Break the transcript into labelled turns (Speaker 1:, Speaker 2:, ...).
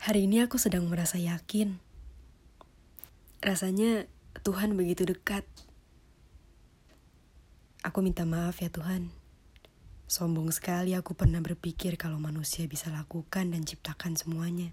Speaker 1: Hari ini aku sedang merasa yakin. Rasanya Tuhan begitu dekat. Aku minta maaf ya Tuhan. Sombong sekali aku pernah berpikir kalau manusia bisa lakukan dan ciptakan semuanya.